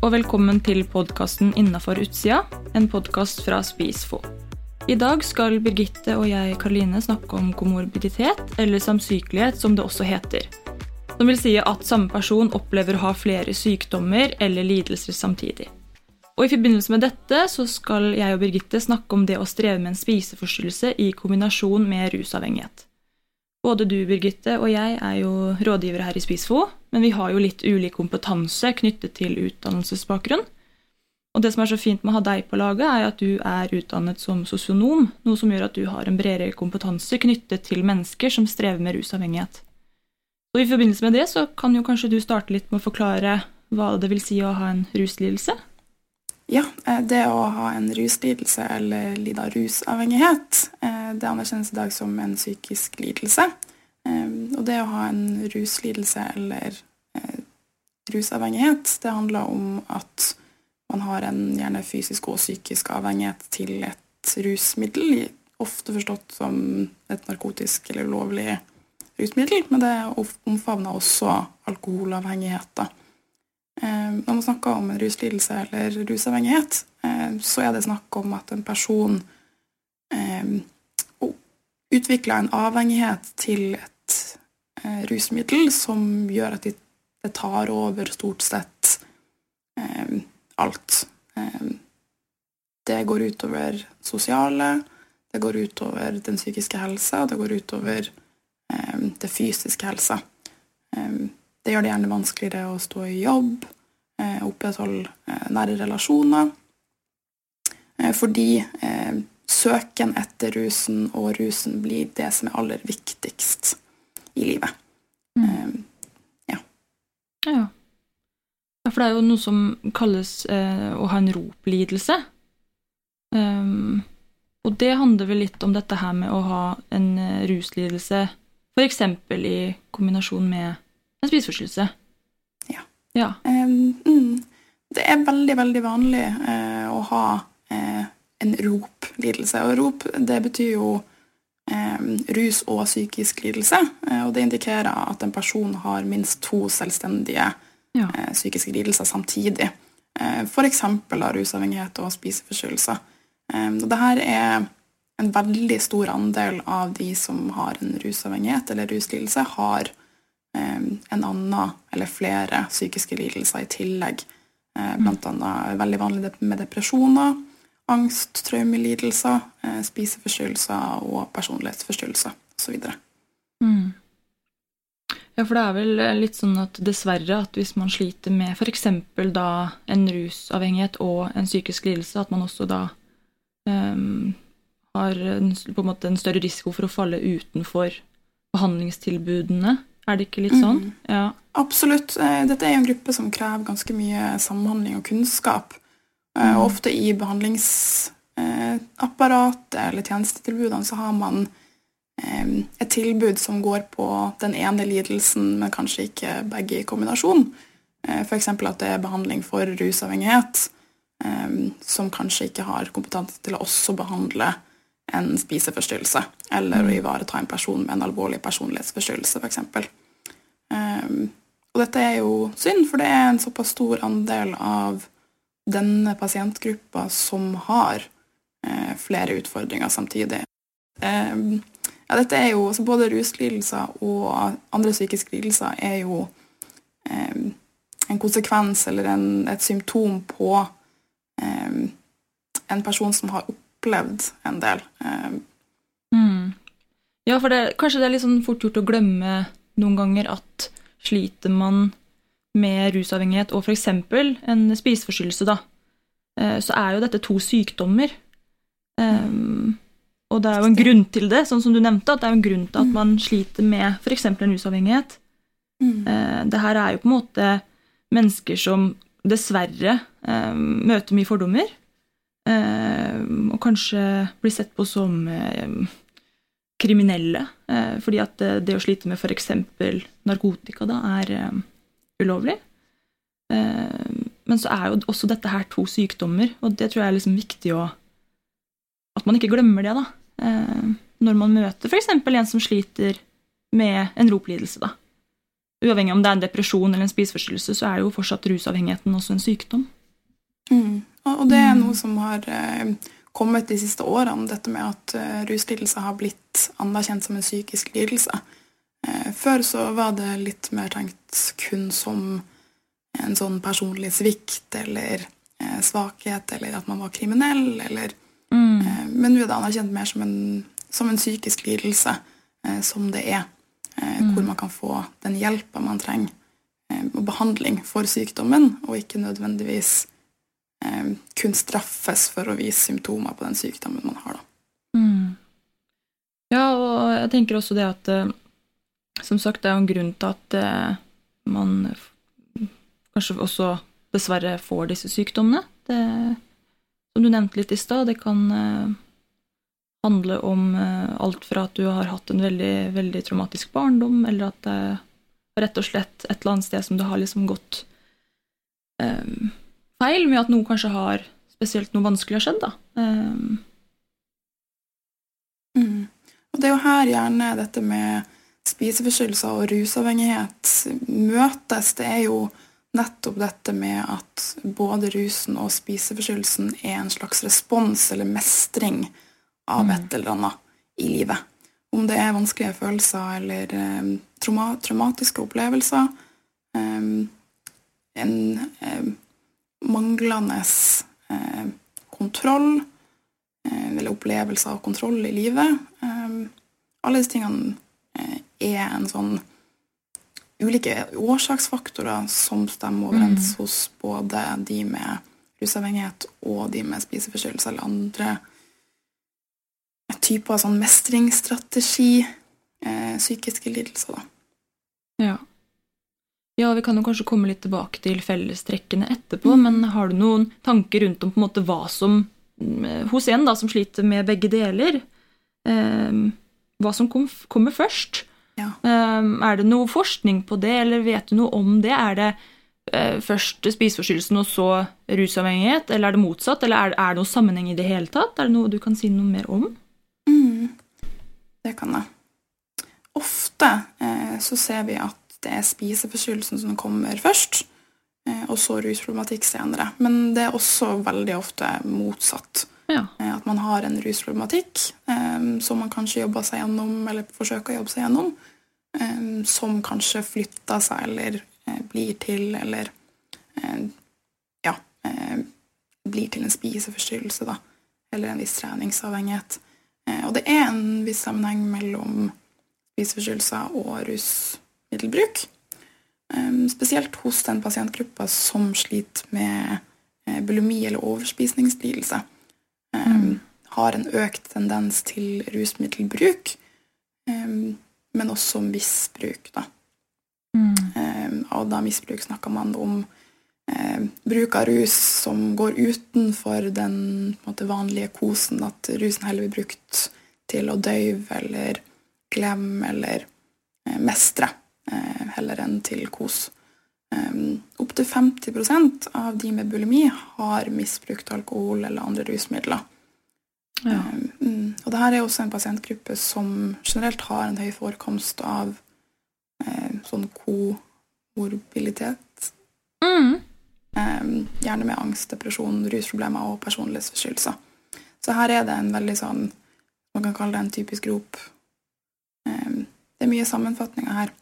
og velkommen til podkasten Innafor utsida, en podkast fra Spisfo. I dag skal Birgitte og jeg Karoline snakke om komorbiditet, eller samsykelighet, som det også heter. Som vil si at samme person opplever å ha flere sykdommer eller lidelser samtidig. Og I forbindelse med dette så skal jeg og Birgitte snakke om det å streve med en spiseforstyrrelse i kombinasjon med rusavhengighet. Både du, Birgitte, og jeg er jo rådgivere her i Spisfo, men vi har jo litt ulik kompetanse knyttet til utdannelsesbakgrunn. Og det som er så fint med å ha deg på laget, er at du er utdannet som sosionom, noe som gjør at du har en bredere kompetanse knyttet til mennesker som strever med rusavhengighet. Og I forbindelse med det så kan jo kanskje du starte litt med å forklare hva det vil si å ha en ruslidelse? Ja, eh, det å ha en ruslidelse eller lide av rusavhengighet, eh, det anerkjennes i dag som en psykisk lidelse. Eh, og det å ha en ruslidelse eller rusavhengighet, det handler om at man har en gjerne fysisk og psykisk avhengighet til et rusmiddel, ofte forstått som et narkotisk eller ulovlig rusmiddel, men det omfavner også alkoholavhengighet. Eh, når man snakker om en ruslidelse eller rusavhengighet, eh, så er det snakk om at en person eh, utvikler en avhengighet til et rusmiddel som gjør at det tar over stort sett alt. Det går utover sosiale, det går utover den psykiske helsa, det går utover det fysiske helsa. Det gjør det gjerne vanskeligere å stå i jobb, eh, opprettholde eh, nære relasjoner. Eh, fordi søken etter rusen og rusen blir det som er aller viktigst i livet. Mm. Ja. For det er jo noe som kalles å ha en roplidelse. Um, og det handler vel litt om dette her med å ha en ruslidelse f.eks. i kombinasjon med en spiseforstyrrelse. Ja. ja. Um, mm, det er veldig, veldig vanlig uh, å ha uh, en ROP-lidelse. Og ROP det betyr jo rus og psykisk lidelse. Uh, og det indikerer at en person har minst to selvstendige ja. psykiske lidelser samtidig. Eh, F.eks. av rusavhengighet og spiseforstyrrelser. og og dette er en veldig stor andel av de som har en rusavhengighet eller ruslidelse, har en annen eller flere psykiske lidelser i tillegg. Eh, Bl.a. Blant annet veldig vanlig med depresjoner, angst, traumelidelser, eh, spiseforstyrrelser og personlighetsforstyrrelser osv. Mm. Ja, for det er vel litt sånn at dessverre at hvis man sliter med f.eks. da en rusavhengighet og en psykisk lidelse, at man også da um, har en, på en måte en større risiko for å falle utenfor behandlingstilbudene. Er det ikke litt sånn? Mm. Ja. Absolutt. Eh, dette er en gruppe som krever ganske mye samhandling og kunnskap. Eh, mm. Ofte i behandlingsapparatet eller tjenestetilbudene så har man et tilbud som går på den ene lidelsen, men kanskje ikke begge i kombinasjon. Eh, F.eks. at det er behandling for rusavhengighet, som kanskje ikke har kompetanse til å også behandle en spiseforstyrrelse, eller å mm. ivareta en person med en alvorlig personlighetsforstyrrelse, f.eks. Um, og dette er jo synd, for det er en såpass stor andel av denne pasientgruppa som har eh, flere utfordringer samtidig. Eh, ja, dette er jo, altså Både ruslidelser og andre psykiske lidelser er jo eh, en konsekvens eller en, et symptom på en person som har opplevd en del. Mm. Ja, for det, kanskje det er litt sånn fort gjort å glemme noen ganger at sliter man med rusavhengighet og f.eks. en spiseforstyrrelse, da, så er jo dette to sykdommer. Um, og det er jo en grunn til det, sånn som du nevnte, at det er en grunn til at man sliter med f.eks. en rusavhengighet. Mm. Uh, det her er jo på en måte mennesker som dessverre uh, møter mye fordommer. Uh, og kanskje blir sett på som kriminelle. Eh, fordi at det, å slite med f.eks. narkotika da er ulovlig. Uh, men så er jo også dette her to sykdommer, og det tror jeg er liksom viktig å At man ikke glemmer det, da. Uh, når man møter f.eks. en som sliter med en roplidelse, da. uavhengig om det er en depresjon eller en spiseforstyrrelse, så er det jo fortsatt rusavhengigheten også en sykdom. Mm. Og det er noe som har eh, kommet de siste årene, dette med at uh, ruslidelse har blitt anerkjent som en psykisk lidelse. Før så var det litt mer tenkt kun som en sånn personlig svikt eller eh, svakhet, eller at man var kriminell, eller mm. Men nå er det anerkjent mer som en, som en psykisk lidelse, som det er. Mm. Hvor man kan få den hjelpa man trenger, og behandling for sykdommen, og ikke nødvendigvis eh, kun straffes for å vise symptomer på den sykdommen man har. Mm. Ja, og jeg tenker også det at eh, Som sagt, det er jo en grunn til at eh, man kanskje også dessverre får disse sykdommene. Det, som du nevnte litt i stad, det kan eh, handle om eh, alt fra at du har hatt en veldig, veldig traumatisk barndom, eller at det er rett og slett et eller annet sted som det har liksom gått um, feil med at noe kanskje har spesielt noe vanskelig har skjedd. da. Um. Mm. Og Det er jo her gjerne dette med spiseforstyrrelser og rusavhengighet møtes. Det er jo nettopp dette med at både rusen og spiseforstyrrelsen er en slags respons eller mestring av mm. et eller annet i livet. Om det er vanskelige følelser eller um, trauma traumatiske opplevelser. Um, en um, manglende eh, kontroll eller opplevelse av kontroll i livet. Alle disse tingene er en sånn ulike årsaksfaktorer som stemmer overens mm. hos både de med rusavhengighet og de med spiseforstyrrelser eller andre typer sånn mestringsstrategi, eh, psykiske lidelser. Da. Ja. Ja, vi kan jo kanskje komme litt tilbake til fellestrekkene etterpå, mm. men har du noen tanker rundt om på en måte hva som mm, Hos en da, som sliter med begge deler, eh, hva som kom, kommer først? Ja. Eh, er det noe forskning på det, eller vet du noe om det? Er det eh, først spiseforstyrrelsen og så rusavhengighet, eller er det motsatt? Eller er, det noe sammenheng i det hele tatt? Er det noe du kan si noe mer om? Mm. Det kan jeg. Ofte eh, så ser vi at det er spiseforstyrrelsen som kommer først, eh, og så rusproblematikk senere. Men det er også veldig ofte motsatt. Ja. Eh, at man har en rusproblematikk um, som man kanskje jobber seg gjennom, eller forsøker å jobbe seg gjennom, som kanskje flytter seg eller uh, blir til, eller uh, ja blir til en spiseforstyrrelse, da. Eller en viss treningsavhengighet. og det er en viss sammenheng mellom spiseforstyrrelser og rus middelbruk. Ehm, spesielt hos den pasientgruppa som sliter med eh, bulimi eller overspisningslidelse. Mm. Har en økt tendens til rusmiddelbruk, men også misbruk. Da. Mm. Og da misbruk snakker man om bruk av rus som går utenfor den måte, vanlige kosen. At rusen heller blir brukt til å døyve eller glemme eller eh, mestre. Eh, heller enn til kos. Um, Opptil 50% av de med bulimi har misbrukt alkohol eller andre rusmidler. Ja. Um, og her er også en pasientgruppe som generelt har en høy forekomst av eh, sånn komorbilitet. Mm. Um, gjerne med angst, depresjon, rusproblemer og personlighetsforstyrrelser. Så her er det en veldig sånn Man kan kalle det en typisk rop. det er mye sammenfatninger her.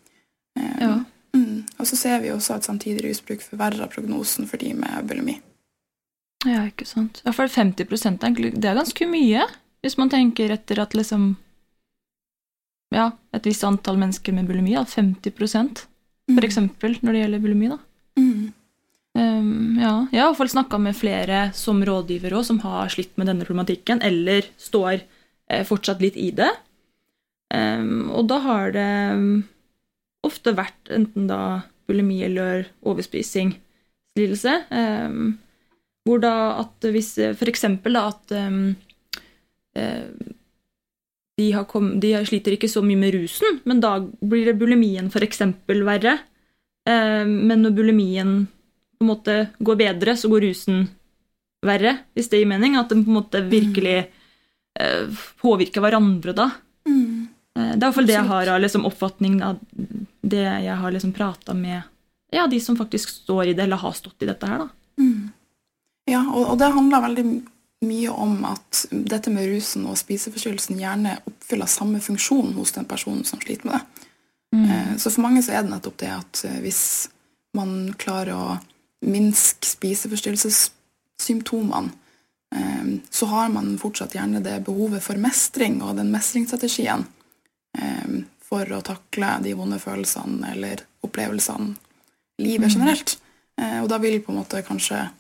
Ja. Mm. Og så ser vi også at samtidig rusbruk forverrer prognosen for de med bulimi. Ja, ikke sant. Ja, for 50% det er ganske mye, hvis man tenker etter at liksom Ja, et visst antall mennesker med bulimi, da, 50 for mm. eksempel når det gjelder bulimi, da. Mm. Um, ja, jeg har iallfall snakka med flere som rådgiver òg, som har slitt med denne problematikken, eller står eh, fortsatt litt i det. Um, og da har det ofte vært enten da bulimi eller overspisingslidelse. Um, hvor da at hvis eksempel da at um, de, kom, de, sliter ikke så mye med rusen, men da blir det bulimien f.eks. verre. Um, men når bulimien på en måte går bedre, så går rusen verre, hvis det gir mening. At den på en måte virkelig uh, påvirker hverandre da. Mm. Det er iallfall det jeg har av liksom, oppfatning av det jeg har liksom prata med ja, de som faktisk står i det, eller har stått i dette her, da. Mm. Ja, og, og, det handler veldig mye om at dette med rusen og spiseforstyrrelsen gjerne oppfyller samme funksjon hos den personen som sliter med det. Mm. Eh, så for mange så er det nettopp det at eh, hvis man klarer å minske spiseforstyrrelsessymptomene, eh, så har man fortsatt gjerne det behovet for mestring og den mestringsstrategien for å takle de vonde følelsene eller opplevelsene livet mm. generelt. Og da vil på en måte kanskje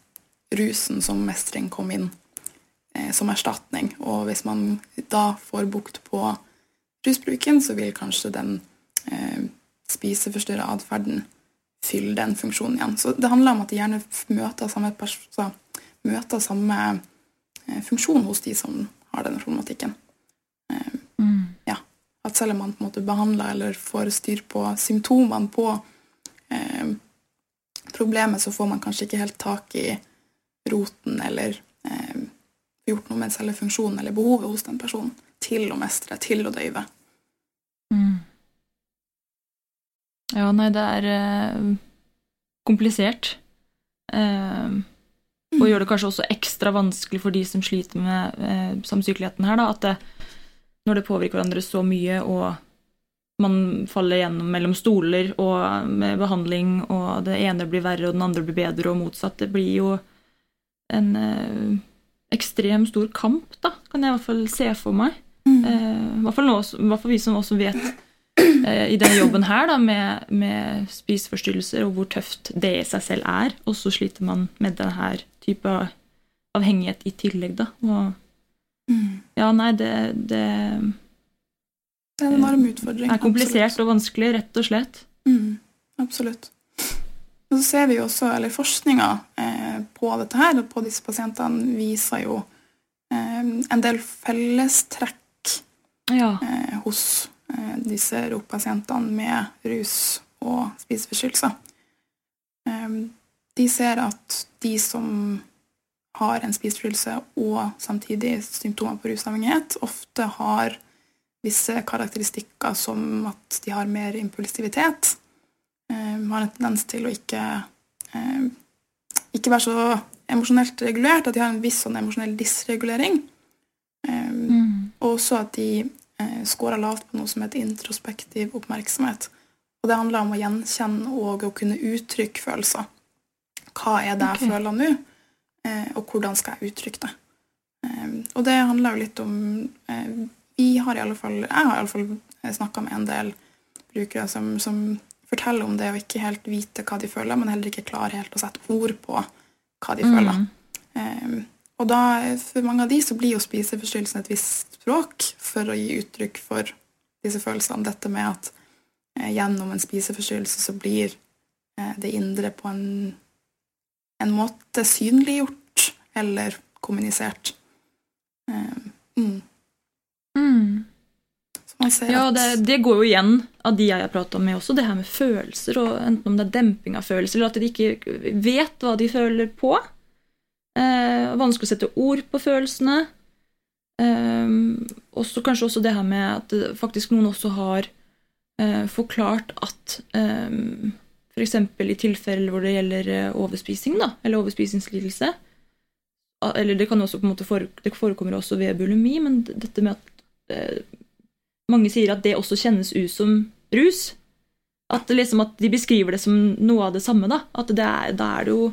rusen som mestring kom inn som erstatning. Og hvis man da får bukt på rusbruken, så vil kanskje den eh, spiseforstyrra atferden fylle den funksjonen igjen. Så det handler om at de gjerne møter samme, møter samme eh, funksjon hos de som har denne problematikken. Eh, mm. ja, at selv om man på en måte behandler eller får styr på symptomene på eh, problemet, så får man kanskje ikke helt tak i roten eller eh, gjort noe med selve funksjonen eller behovet hos den personen til å mestre, til å døyve. Ja, nei, det er eh, komplisert. Eh, og gjør det kanskje også ekstra vanskelig for de som sliter med eh, samsykeligheten her, da, at det, når det påvirker hverandre så mye, og man faller gjennom mellom stoler og med behandling, og det ene blir verre, og den andre blir bedre, og motsatt, det blir jo en eh, ekstrem stor kamp, da, kan jeg i hvert fall se for meg. Mm. I hvert fall, nå, i hvert fall vi som også vet Eh, i denne jobben her da, med, med spiseforstyrrelser og hvor tøft det i seg selv er. Og så sliter man med denne type avhengighet i tillegg, da. Og mm. ja, nei, det, det Det er en utfordring. er komplisert absolutt. og vanskelig, rett og slett. Mm, absolutt. Og så ser vi jo også, eller Forskninga eh, på dette her, og på disse pasientene viser jo eh, en del fellestrekk ja. eh, hos disse ROP-pasientene med rus og spiseforstyrrelser. De ser at de som har en spiseforstyrrelse og samtidig symptomer på rusavhengighet, ofte har visse karakteristikker som at de har mer impulsivitet. Eh, har en tendens til å ikke, ikke være så emosjonelt regulert, at de har en viss sånn emosjonell dysregulering. Mm. Og også at de eh, scorer lavt på noe som heter introspektiv oppmerksomhet. Og det handler om å gjenkjenne og å kunne uttrykke følelser. Hva er det jeg okay. føler nå, eh, og hvordan skal jeg uttrykke det? Eh, og det handler jo litt om eh, Vi har i alle fall Jeg har i alle fall eh, snakka med en del brukere som, som, forteller om det og ikke helt vite hva de føler, men heller ikke klarer helt å sette ord på hva de mm. føler. Um, og da, for mange av de så blir jo spiseforstyrrelsen et visst språk for å gi uttrykk for disse følelsene. Dette med at eh, gjennom en spiseforstyrrelse så blir eh, det indre på en, en måte synliggjort eller kommunisert. Eh, mm. Mm. Ja, det, det, går jo igjen av de jeg har prata med også, det her med følelser. og Enten om det er demping av følelser, eller at de ikke vet hva de føler på. Eh, vanskelig å sette ord på følelsene. Eh, også Kanskje også det her med at faktisk noen også har eh, forklart at eh, f.eks. i tilfeller hvor det gjelder eh, overspising, da, eller overspisingslidelse Eller det kan også på en måte det forekommer også ved bulimi, men dette med at eh, mange sier at det også kjennes ut som rus. At, liksom at de beskriver det som noe av det samme. Da, at det er, da er det jo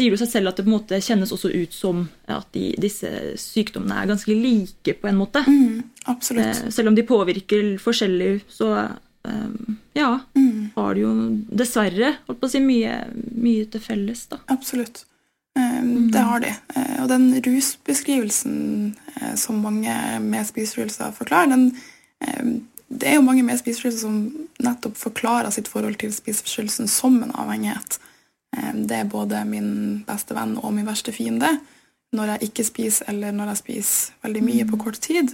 sier jo seg selv at det på en måte kjennes også ut som at de, disse sykdommene er ganske like, på en måte. Mm, absolutt. Eh, selv om de påvirker forskjellig, så um, ja, mm. har de jo dessverre holdt på å si, mye, mye til felles, da. Absolutt. Um, det har de. Uh, og den rusbeskrivelsen uh, som mange med spiseforstyrrelser forklarer, den det er jo mange med spiseforstyrrelser som nettopp forklarer sitt forhold til spiseforstyrrelsen som en avhengighet. Det er både min beste venn og min verste fiende. Når jeg ikke spiser, eller når jeg spiser veldig mye på kort tid,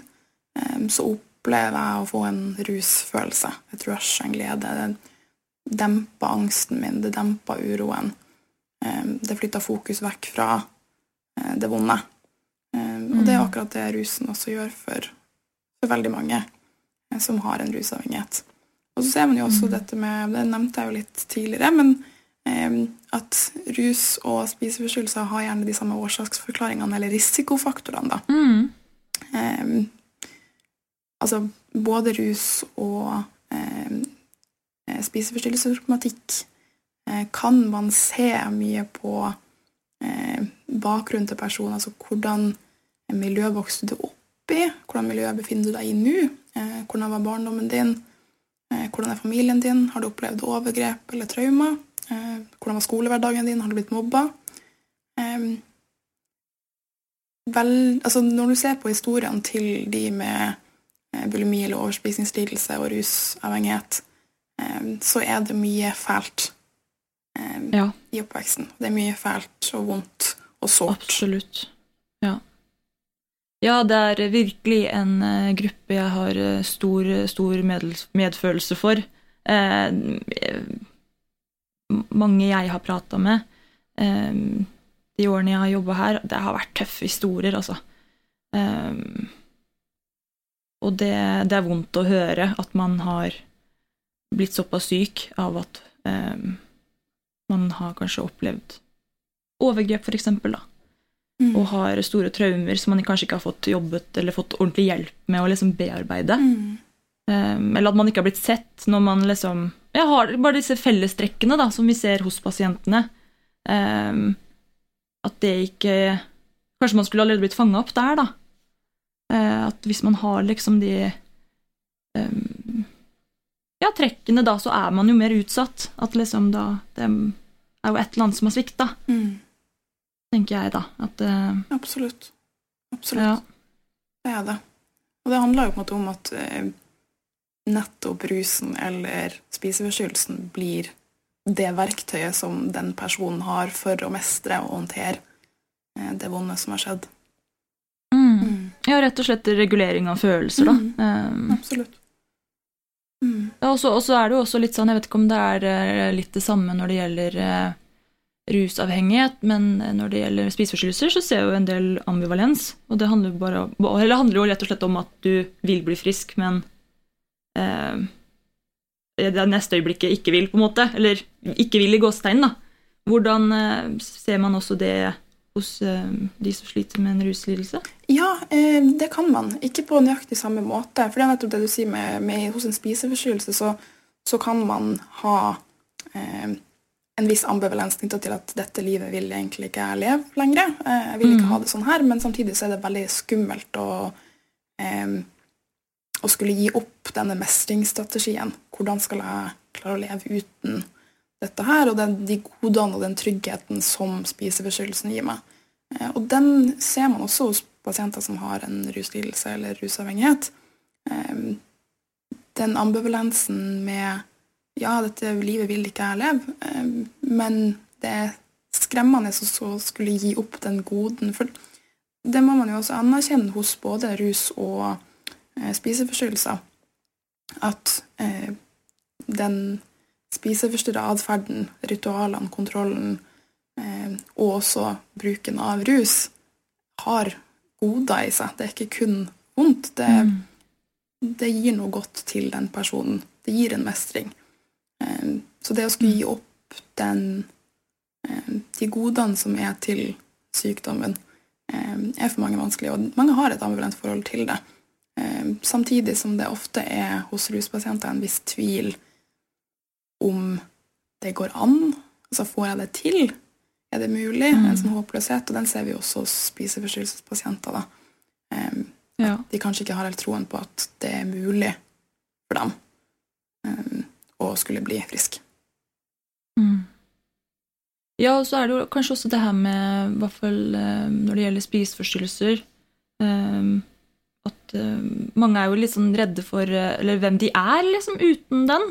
så opplever jeg å få en rusfølelse. Et rush, en glede. Det demper angsten min, det demper uroen. Det flytter fokus vekk fra eh, det vonde. Og det er akkurat det rusen også gjør for, for veldig mange som har en rusavhengighet. Og så ser man jo også mm. dette med Det nevnte jeg jo litt tidligere, men eh, at rus og spiseforstyrrelser har gjerne de samme årsaksforklaringene, eller risikofaktorene, da. Mm. Eh, altså både rus og eh, spiseforstyrrelsesproblematikk eh, kan man se mye på eh, bakgrunnen til personen, altså hvordan miljø vokste du opp i, hvordan miljø befinner du deg i nå, hvordan var barndommen din, Eh, hvordan er familien din? Har du opplevd overgrep eller traumer? Eh, hvordan var skolehverdagen din? Har du blitt mobba? Vel, altså når du ser på historiene til de med eh, bulimi eller overspisingslidelse og rusavhengighet, så er det mye fælt ja. i oppveksten. Det er mye fælt og vondt og sårt. Absolutt. Ja. Ja, det er virkelig en uh, gruppe jeg har uh, stor, stor medfølelse for. Eh, mange jeg har prata med de årene jeg har jobba her, det har vært tøffe historier, altså. og det, det, er vondt å høre at man har blitt såpass syk av at man har kanskje opplevd overgrep, for eksempel, da mm. og har store traumer som man kanskje ikke har fått jobbet eller fått ordentlig hjelp med å liksom bearbeide. Mm. Um, eller at man ikke har blitt sett når man liksom ja, har bare disse fellestrekkene da, som vi ser hos pasientene. Um, at det ikke Kanskje man skulle allerede blitt fanga opp der, da. Uh, at hvis man har liksom de um, ja, trekkene, da, så er man jo mer utsatt. At liksom da Det er jo et eller annet som har svikta. Mm tenker jeg da. At, uh, Absolutt. Absolutt. Ja. Det er det. Og det handler jo på en måte om at uh, nettopp rusen eller spiseforstyrrelsen blir det verktøyet som den personen har for å mestre og håndtere uh, det vonde som har skjedd. Mm. Mm. Ja, rett og slett regulering av følelser, da. Um, Absolutt. Mm. Og så er det jo også litt sånn, jeg vet ikke om det er litt det samme når det gjelder rusavhengighet, men når det gjelder spiseforstyrrelser, så ser jeg jo en del ambivalens. Og det handler, bare, handler jo rett og slett om at du vil bli frisk, men eh, det neste øyeblikket ikke vil, på en måte. Eller ikke vil i gåstegn, da. Hvordan eh, ser man også det hos eh, de som sliter med en ruslidelse? Ja, eh, det kan man. Ikke på nøyaktig samme måte. For det er nettopp det du sier med, med hos en spiseforstyrrelse, så, så, kan man ha eh, en viss ambivalens knytta til at dette livet vil egentlig ikke jeg leve lenger. Eh, jeg vil ikke mm. ha det sånn her, men samtidig så er det veldig skummelt å, eh, å skulle gi opp denne mestringsstrategien. Hvordan skal jeg klare å leve uten dette her, og den, de godene og den tryggheten som spiseforstyrrelsen gir meg. Eh, og den ser man også hos pasienter som har en ruslidelse eller rusavhengighet. Eh, den ambivalensen med ja, dette livet vil ikke jeg leve, eh, men det er skremmende å skulle gi opp den goden. For det må man jo også anerkjenne hos både rus og eh, spiseforstyrrelser. At eh, den spiseforstyrra atferden, ritualene, kontrollen og også bruken av rus har goder i seg. Det er ikke kun vondt. Det, mm. det gir noe godt til den personen. Det gir en mestring. Ehm, så det å skulle gi opp den, ehm, de godene som er til sykdommen, ehm, er for mange vanskelig, og mange har et ambivalent forhold til det. Samtidig som det ofte er hos ruspasienter en viss tvil om det går an. Altså, får jeg det til? Er det mulig? Mm. En sånn håpløshet. Og den ser vi også hos spiseforstyrrelsespasienter. da. Ja. De kanskje ikke har helt troen på at det er mulig for dem. Og skulle bli frisk. Mm. Ja, og så er det jo kanskje også det her med, i hvert fall eh, når det gjelder spiseforstyrrelser um, At um, mange er jo litt sånn redde for eller hvem de er liksom uten den.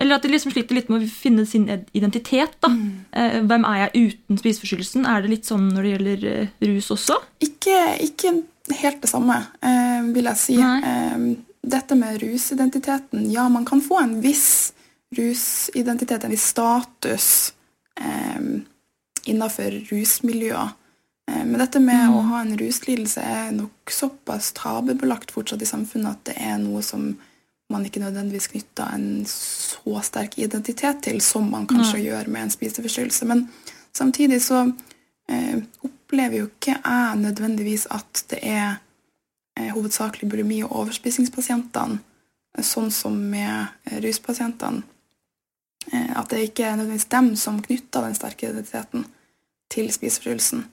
Eller at de liksom sliter litt med å finne sin identitet. da. Mm. Hvem er jeg uten spiseforstyrrelsen? Er det litt sånn når det gjelder rus også? Ikke, ikke, helt det samme, vil jeg si. dette med rusidentiteten Ja, man kan få en viss rusidentitet, en viss status eh, innenfor rusmiljøer. Eh, men dette med mm. å ha en ruslidelse er nok såpass tabubelagt fortsatt i samfunnet at det er noe som man ikke nødvendigvis knytter en så sterk identitet til som man kanskje mm. gjør med en spiseforstyrrelse. Men samtidig så eh, opplever jo ikke jeg nødvendigvis at det er eh, hovedsakelig bulimi- og overspisingspasientene, sånn som med eh, ruspasientene. Eh, at det ikke er nødvendigvis dem som knytter den sterke identiteten til spiseforstyrrelsen.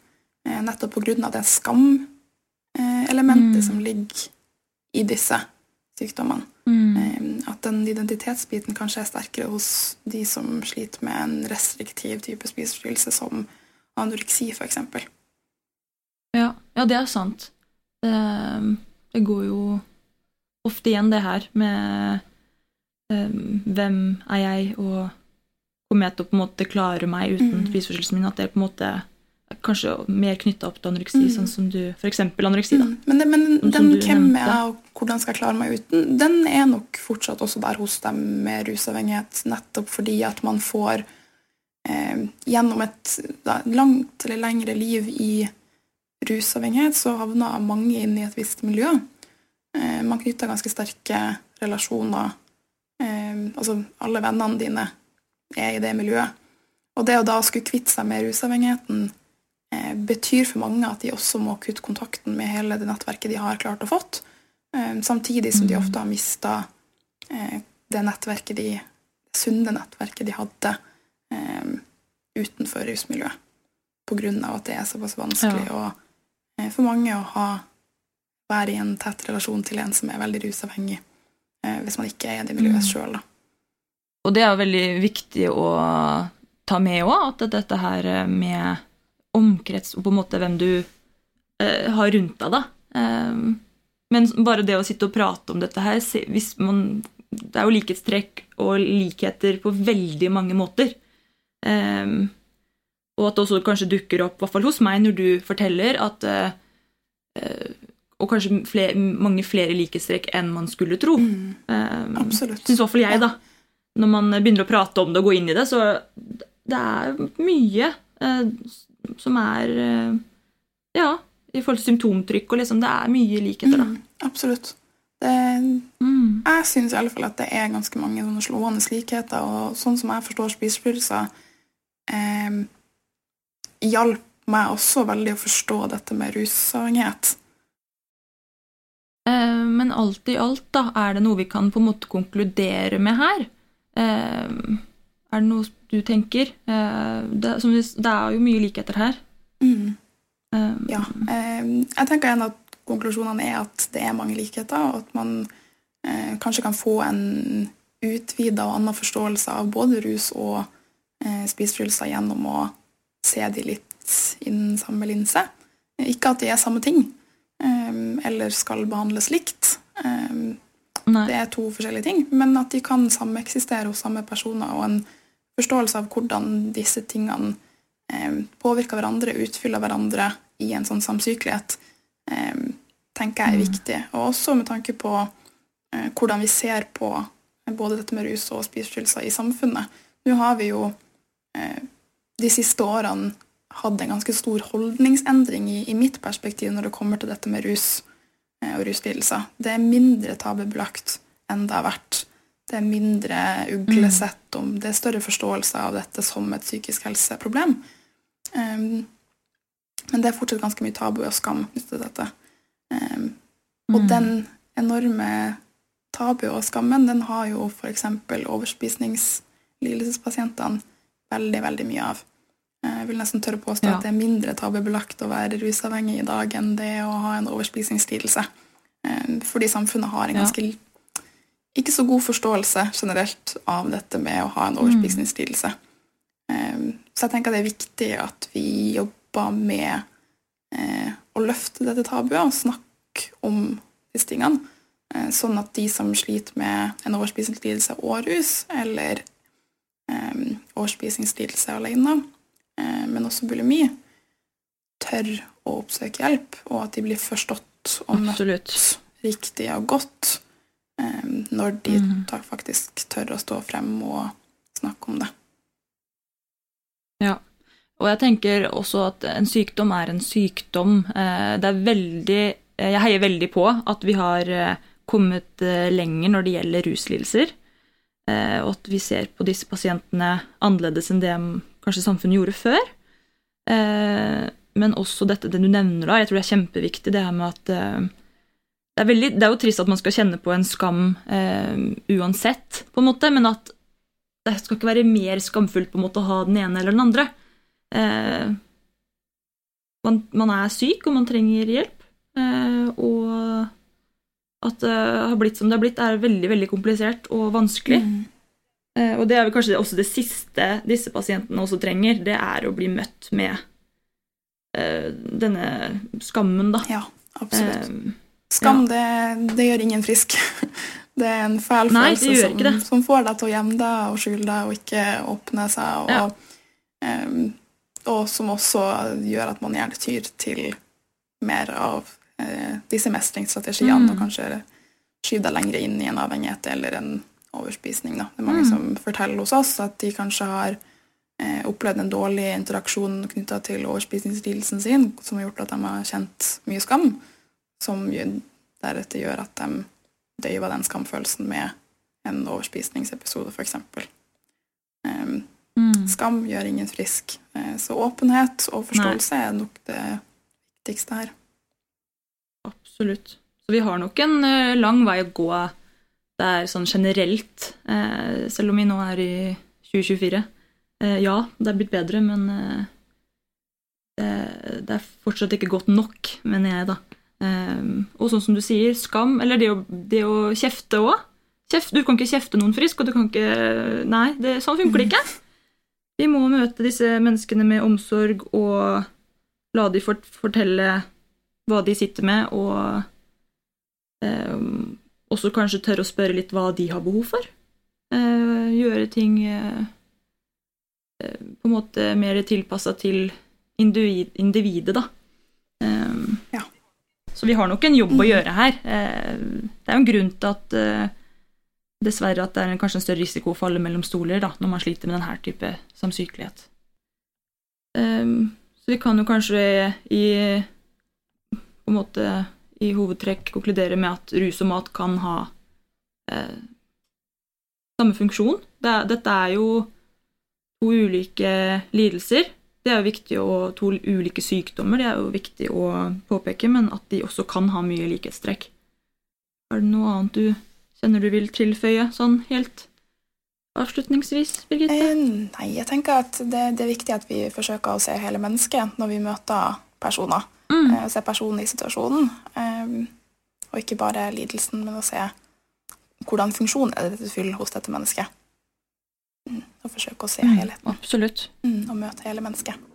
Eh, nettopp av det skam-elementet Mm. som ligger i disse sykdommene. Mm. Eh, At den identitetsbiten kanskje er sterkere hos de som sliter med en restriktiv type spiseforstyrrelse, som anoreksi, f.eks. Ja, ja, det er sant. Det, det går jo ofte igjen, det her, med um, hvem er jeg, og kommer jeg til å på en måte klare meg uten Mm. spiseforstyrrelsen min? At det er på en måte er kanskje mer knytta opp til anoreksi, Mm. sånn som du eksempel anoreksi, da. Mm. Men, det, men Som den hvem nevnte. er jeg, og hvordan skal jeg klare meg uten, den er nok fortsatt også der hos dem med rusavhengighet, nettopp fordi at man får eh, Gjennom et da, langt eller lengre liv i rusavhengighet, så havner mange inn i et visst miljø. Eh, man knytter ganske sterke relasjoner. Eh, altså, alle vennene dine er i det miljøet. Og det å da skulle kvitte seg med rusavhengigheten eh, betyr for mange at de også må kutte kontakten med hele det nettverket de har klart å fått, eh, samtidig som de Mm. ofte har mista eh, det nettverket de, det sunne nettverket de hadde eh, utenfor rusmiljøet. Av at det er såpass vanskelig å, eh, for mange å ha, være i en tett relasjon til en som er veldig rusavhengig, hvis man ikke er i det miljøet Mm. sjøl. Og det er jo veldig viktig å ta med òg, at dette her med omkrets og på en måte hvem du eh, har rundt deg, da. Eh, men bare det å sitte og prate om dette her hvis man, Det er jo likhetstrekk og likheter på veldig mange måter. Eh, og at det også kanskje dukker opp, i hvert fall hos meg, når du forteller at eh, eh, Og kanskje flere, mange flere likhetstrekk enn man skulle tro. Mm, Eh, absolutt. Syns i hvert fall jeg, da. Når man begynner å prate om det og gå inn i det, så det er mye eh, som er eh, Ja, i forhold til symptomtrykk og liksom Det er mye likheter, da. Mm, absolutt. Det, Mm. jeg syns fall at det er ganske mange sånne slående likheter, og sånn som jeg forstår spiseforstyrrelser, eh, hjalp meg også veldig å forstå dette med rusavhengighet. Eh, men alt i alt, da, er det noe vi kan på en måte konkludere med her? Eh, er det noe du tenker? Eh, det, som vi, det er jo mye likheter her. Mm, ja. Jeg tenker en av konklusjonene er at det er mange likheter, og at man kanskje kan få en utvida og annen forståelse av både rus og spiseforstyrrelser gjennom å se de litt innen samme linse. Ikke at de er samme ting, eller skal behandles likt. Eh, det er to forskjellige ting, men at de kan sameksistere hos samme personer, og en forståelse av hvordan disse tingene eh, påvirker hverandre, utfyller hverandre i en sånn samsykelighet, eh, tenker jeg er Mm. viktig. Og også med tanke på eh, hvordan vi ser på både dette med rus og spiseforstyrrelser i samfunnet. Nå har vi jo eh, de siste årene hatt en ganske stor holdningsendring i, i mitt perspektiv når det kommer til dette med rus eh, og ruslidelser. Det er mindre tabubelagt enn det har vært. Det er mindre uglesett om Det er større forståelse av dette som et psykisk helseproblem. Um, men det er fortsatt ganske mye tabu og skam knyttet til dette. Um, og Mm. den enorme tabu og skammen, den har jo f.eks. overspisningslidelsespasientene veldig, veldig mye av. Eh, Jeg vil nesten tørre påstå Ja. at det er mindre tabubelagt å være rusavhengig i dag enn det å ha en overspisingslidelse. Eh, Fordi samfunnet har en Ja. ganske ikke så god forståelse generelt av dette med å ha en Mm. overspisingslidelse. Mm. Så jeg tenker det er viktig at vi jobber med å løfte dette tabuet og snakke om disse tingene. Sånn at de som sliter med en overspisingslidelse og rus, eller overspisingslidelse alene, men også bulimi, tør å oppsøke hjelp, og at de blir forstått og møtt Absolutt. riktig og godt eh, når de mm. faktisk tør å stå frem og snakke om det. Ja. Og jeg tenker også at en sykdom er en sykdom. Eh, Det er veldig eh, Jeg heier veldig på at vi har eh, kommet lenger når det gjelder ruslidelser. Og at vi ser på disse pasientene annerledes enn det kanskje samfunnet gjorde før. Men også dette det du nevner, da. Jeg tror det er kjempeviktig det her med at det er, veldig, det er, jo trist at man skal kjenne på en skam eh, uansett, på en måte, men at det skal ikke være mer skamfullt på en måte å ha den ene eller den andre. Eh, man, man, er syk, og man trenger hjelp. Eh, og at det har blitt som det har blitt, er veldig veldig komplisert og vanskelig. Mm. Eh, og det er vel kanskje også det siste disse pasientene også trenger, det er å bli møtt med uh, denne skammen, da. Ja, absolutt. Um, Skam, ja. det, det, gjør ingen frisk. Det er en fæl Nei, følelse som, som, får deg til å gjemme deg og skjule deg og ikke åpne seg. Og, ja. um, og som også gjør at man gjerne tyr til mer av uh, disse mestringsstrategiene mm. og kanskje skyver deg lenger inn i en avhengighet eller en overspisning. Da. Det er mange mm. som forteller hos oss at de kanskje har eh, opplevd en dårlig interaksjon knytta til overspisningslidelsen sin, som har gjort at de har kjent mye skam som deretter gjør at de døyver den skamfølelsen med en overspisningsepisode, f.eks. Eh, mm. Skam gjør ingen frisk. Eh, så åpenhet og forståelse Nei. er nok det viktigste her. Absolutt. Så vi har nok en uh, lang vei å gå der sånn generelt, uh, selv om vi nå er i 2024. ja, det er blitt bedre, men det, det er fortsatt ikke godt nok, mener jeg, da. Og sånn som du sier, skam, eller det å, det å kjefte òg. Du kan ikke kjefte noen frisk, og du kan ikke Nei, det, sånn funker det ikke. Vi må møte disse menneskene med omsorg og la de fort, fortelle hva de sitter med, og um, også kanskje tørre å spørre litt hva de har behov for. Eh, gjøre ting eh, på en måte mer tilpassa til individ, individet, da. Um, ja. Så vi har nok en jobb å mm. gjøre her. Eh, det er jo en grunn til at eh, dessverre at det er kanskje en større risiko å falle mellom stoler da, når man sliter med denne type samsykelighet. Ehm, så vi kan jo kanskje i på en måte i hovedtrekk konkludere med at rus og mat kan ha eh, samme funksjon. Det, dette er jo to ulike lidelser det er jo viktig å, To ulike sykdommer det er jo viktig å påpeke, men at de også kan ha mye likhetstrekk. Er det noe annet du kjenner du vil tilføye sånn helt avslutningsvis, Birgitte? Eh, nei, jeg tenker at det, det, er viktig at vi forsøker å se hele mennesket når vi møter personer. Mm. Eh, se personen i situasjonen. Eh, og ikke bare lidelsen, men å se hvordan funksjon er det til fyll hos dette mennesket. Mm, og forsøke å se mm, helheten. Absolutt. Mm, og møte hele mennesket.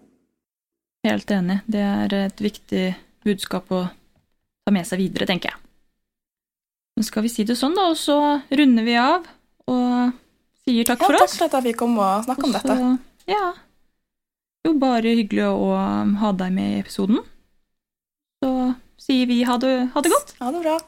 Helt enig. Det er et viktig budskap å ta med seg videre, tenker jeg. Men skal vi si det sånn, da, og så runder vi av og sier takk ja, for oss. Takk for at vi kom og snakket om dette. Ja. Jo, bare hyggelig å ha deg med i episoden. Så sier vi ha det, ha det godt. Ha det bra.